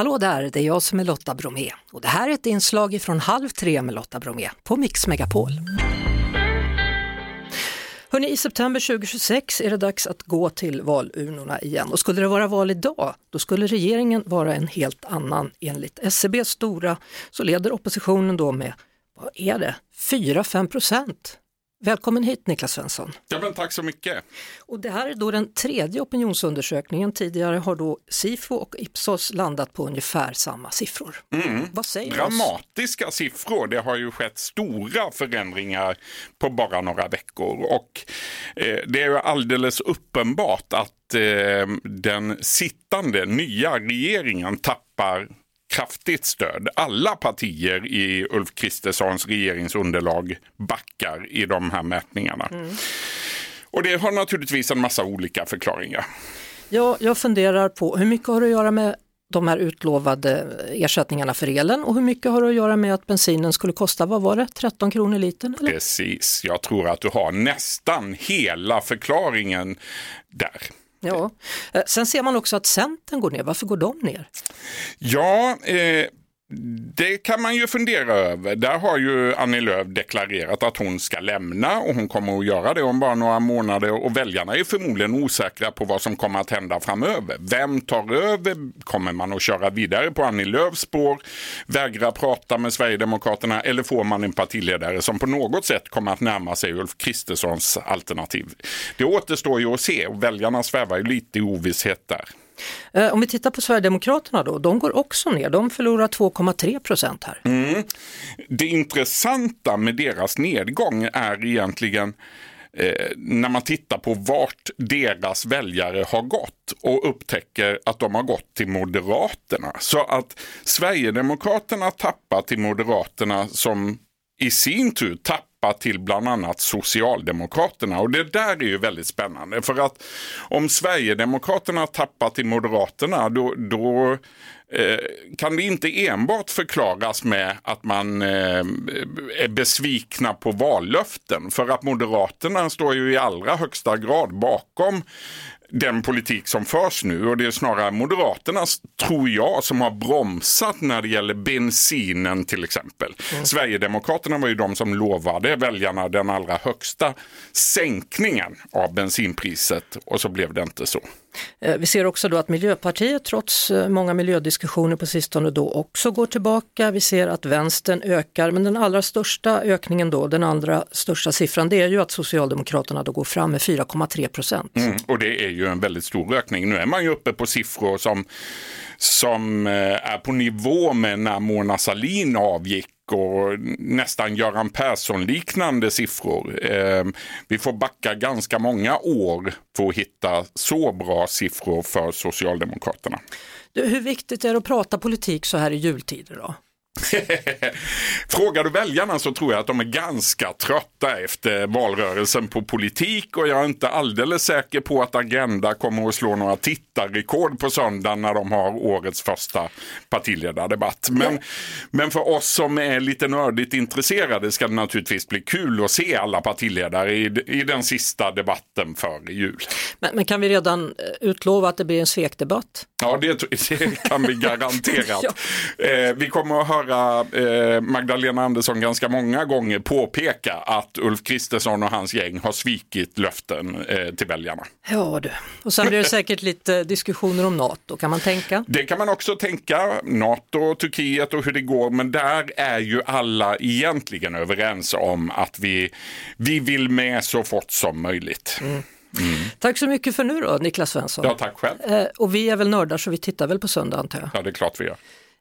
Hallå där, det är jag som är Lotta Bromé och det här är ett inslag från Halv tre med Lotta Bromé på Mix Megapol. Hörrni, I september 2026 är det dags att gå till valurnorna igen och skulle det vara val idag, då skulle regeringen vara en helt annan. Enligt SCBs stora så leder oppositionen då med, vad är det, 4-5 procent. Välkommen hit Niklas Svensson. Ja, men tack så mycket. Och det här är då den tredje opinionsundersökningen. Tidigare har då Sifo och Ipsos landat på ungefär samma siffror. Mm. Vad säger Dramatiska oss? siffror. Det har ju skett stora förändringar på bara några veckor och eh, det är ju alldeles uppenbart att eh, den sittande nya regeringen tappar kraftigt stöd. Alla partier i Ulf Kristerssons regeringsunderlag backar i de här mätningarna. Mm. Och det har naturligtvis en massa olika förklaringar. Ja, jag funderar på hur mycket har det att göra med de här utlovade ersättningarna för elen och hur mycket har det att göra med att bensinen skulle kosta, vad var det, 13 kronor litern? Eller? Precis, jag tror att du har nästan hela förklaringen där. Ja, eh, sen ser man också att Centern går ner. Varför går de ner? Ja, eh, det kan man ju fundera över. Där har ju Annie Lööf deklarerat att hon ska lämna och hon kommer att göra det om bara några månader och väljarna är förmodligen osäkra på vad som kommer att hända framöver. Vem tar över? Kommer man att köra vidare på Annie Lööfs spår, vägra prata med Sverigedemokraterna eller får man en partiledare som på något sätt kommer att närma sig Ulf Kristerssons alternativ? Det återstår ju att se och väljarna svävar ju lite i ovisshet där. Eh, om vi tittar på Sverigedemokraterna då, de går också ner. De förlorar 2,3 procent här. Mm. Det intressanta med deras nedgång är egentligen eh, när man tittar på vart deras väljare har gått och upptäcker att de har gått till Moderaterna. Så att Sverigedemokraterna tappar till Moderaterna som i sin tur tappar släppa till bland annat Socialdemokraterna. Och det där är ju väldigt spännande. För att om Sverigedemokraterna tappar till Moderaterna då, då kan det inte enbart förklaras med att man eh, är besvikna på vallöften. För att Moderaterna står ju i allra högsta grad bakom den politik som förs nu och det är snarare Moderaterna, tror jag, som har bromsat när det gäller bensinen till exempel. Mm. Sverigedemokraterna var ju de som lovade väljarna den allra högsta sänkningen av bensinpriset och så blev det inte så. Eh, vi ser också då att Miljöpartiet trots eh, många miljödiskussioner diskussioner på sistone då också går tillbaka. Vi ser att vänstern ökar men den allra största ökningen då, den andra största siffran, det är ju att Socialdemokraterna då går fram med 4,3 procent. Mm, och det är ju en väldigt stor ökning. Nu är man ju uppe på siffror som, som eh, är på nivå med när Mona Sahlin avgick och nästan Göran Persson-liknande siffror. Ehm, vi får backa ganska många år för att hitta så bra siffror för Socialdemokraterna. Hur viktigt är det att prata politik så här i jultider då? Frågar du väljarna så tror jag att de är ganska trötta efter valrörelsen på politik och jag är inte alldeles säker på att Agenda kommer att slå några tittarrekord på söndag när de har årets första partiledardebatt. Men, ja. men för oss som är lite nördigt intresserade ska det naturligtvis bli kul att se alla partiledare i, i den sista debatten före jul. Men, men, kan vi redan eh, utlova att det blir en svekdebatt? Ja, det, det kan vi garanterat. ja. eh, vi kommer att höra höra eh, Magdalena Andersson ganska många gånger påpeka att Ulf Kristersson och hans gäng har svikit löften eh, till väljarna. Ja du, och sen blir det säkert lite diskussioner om NATO kan man tänka. Det kan man också tänka, NATO, Turkiet och hur det går, men där är ju alla egentligen överens om att vi, vi vill med så fort som möjligt. Mm. Mm. Tack så mycket för nu då, Niklas Svensson. Ja, tack själv. Eh, och vi är väl nördar så vi tittar väl på söndag antar jag. Ja, det är klart vi gör.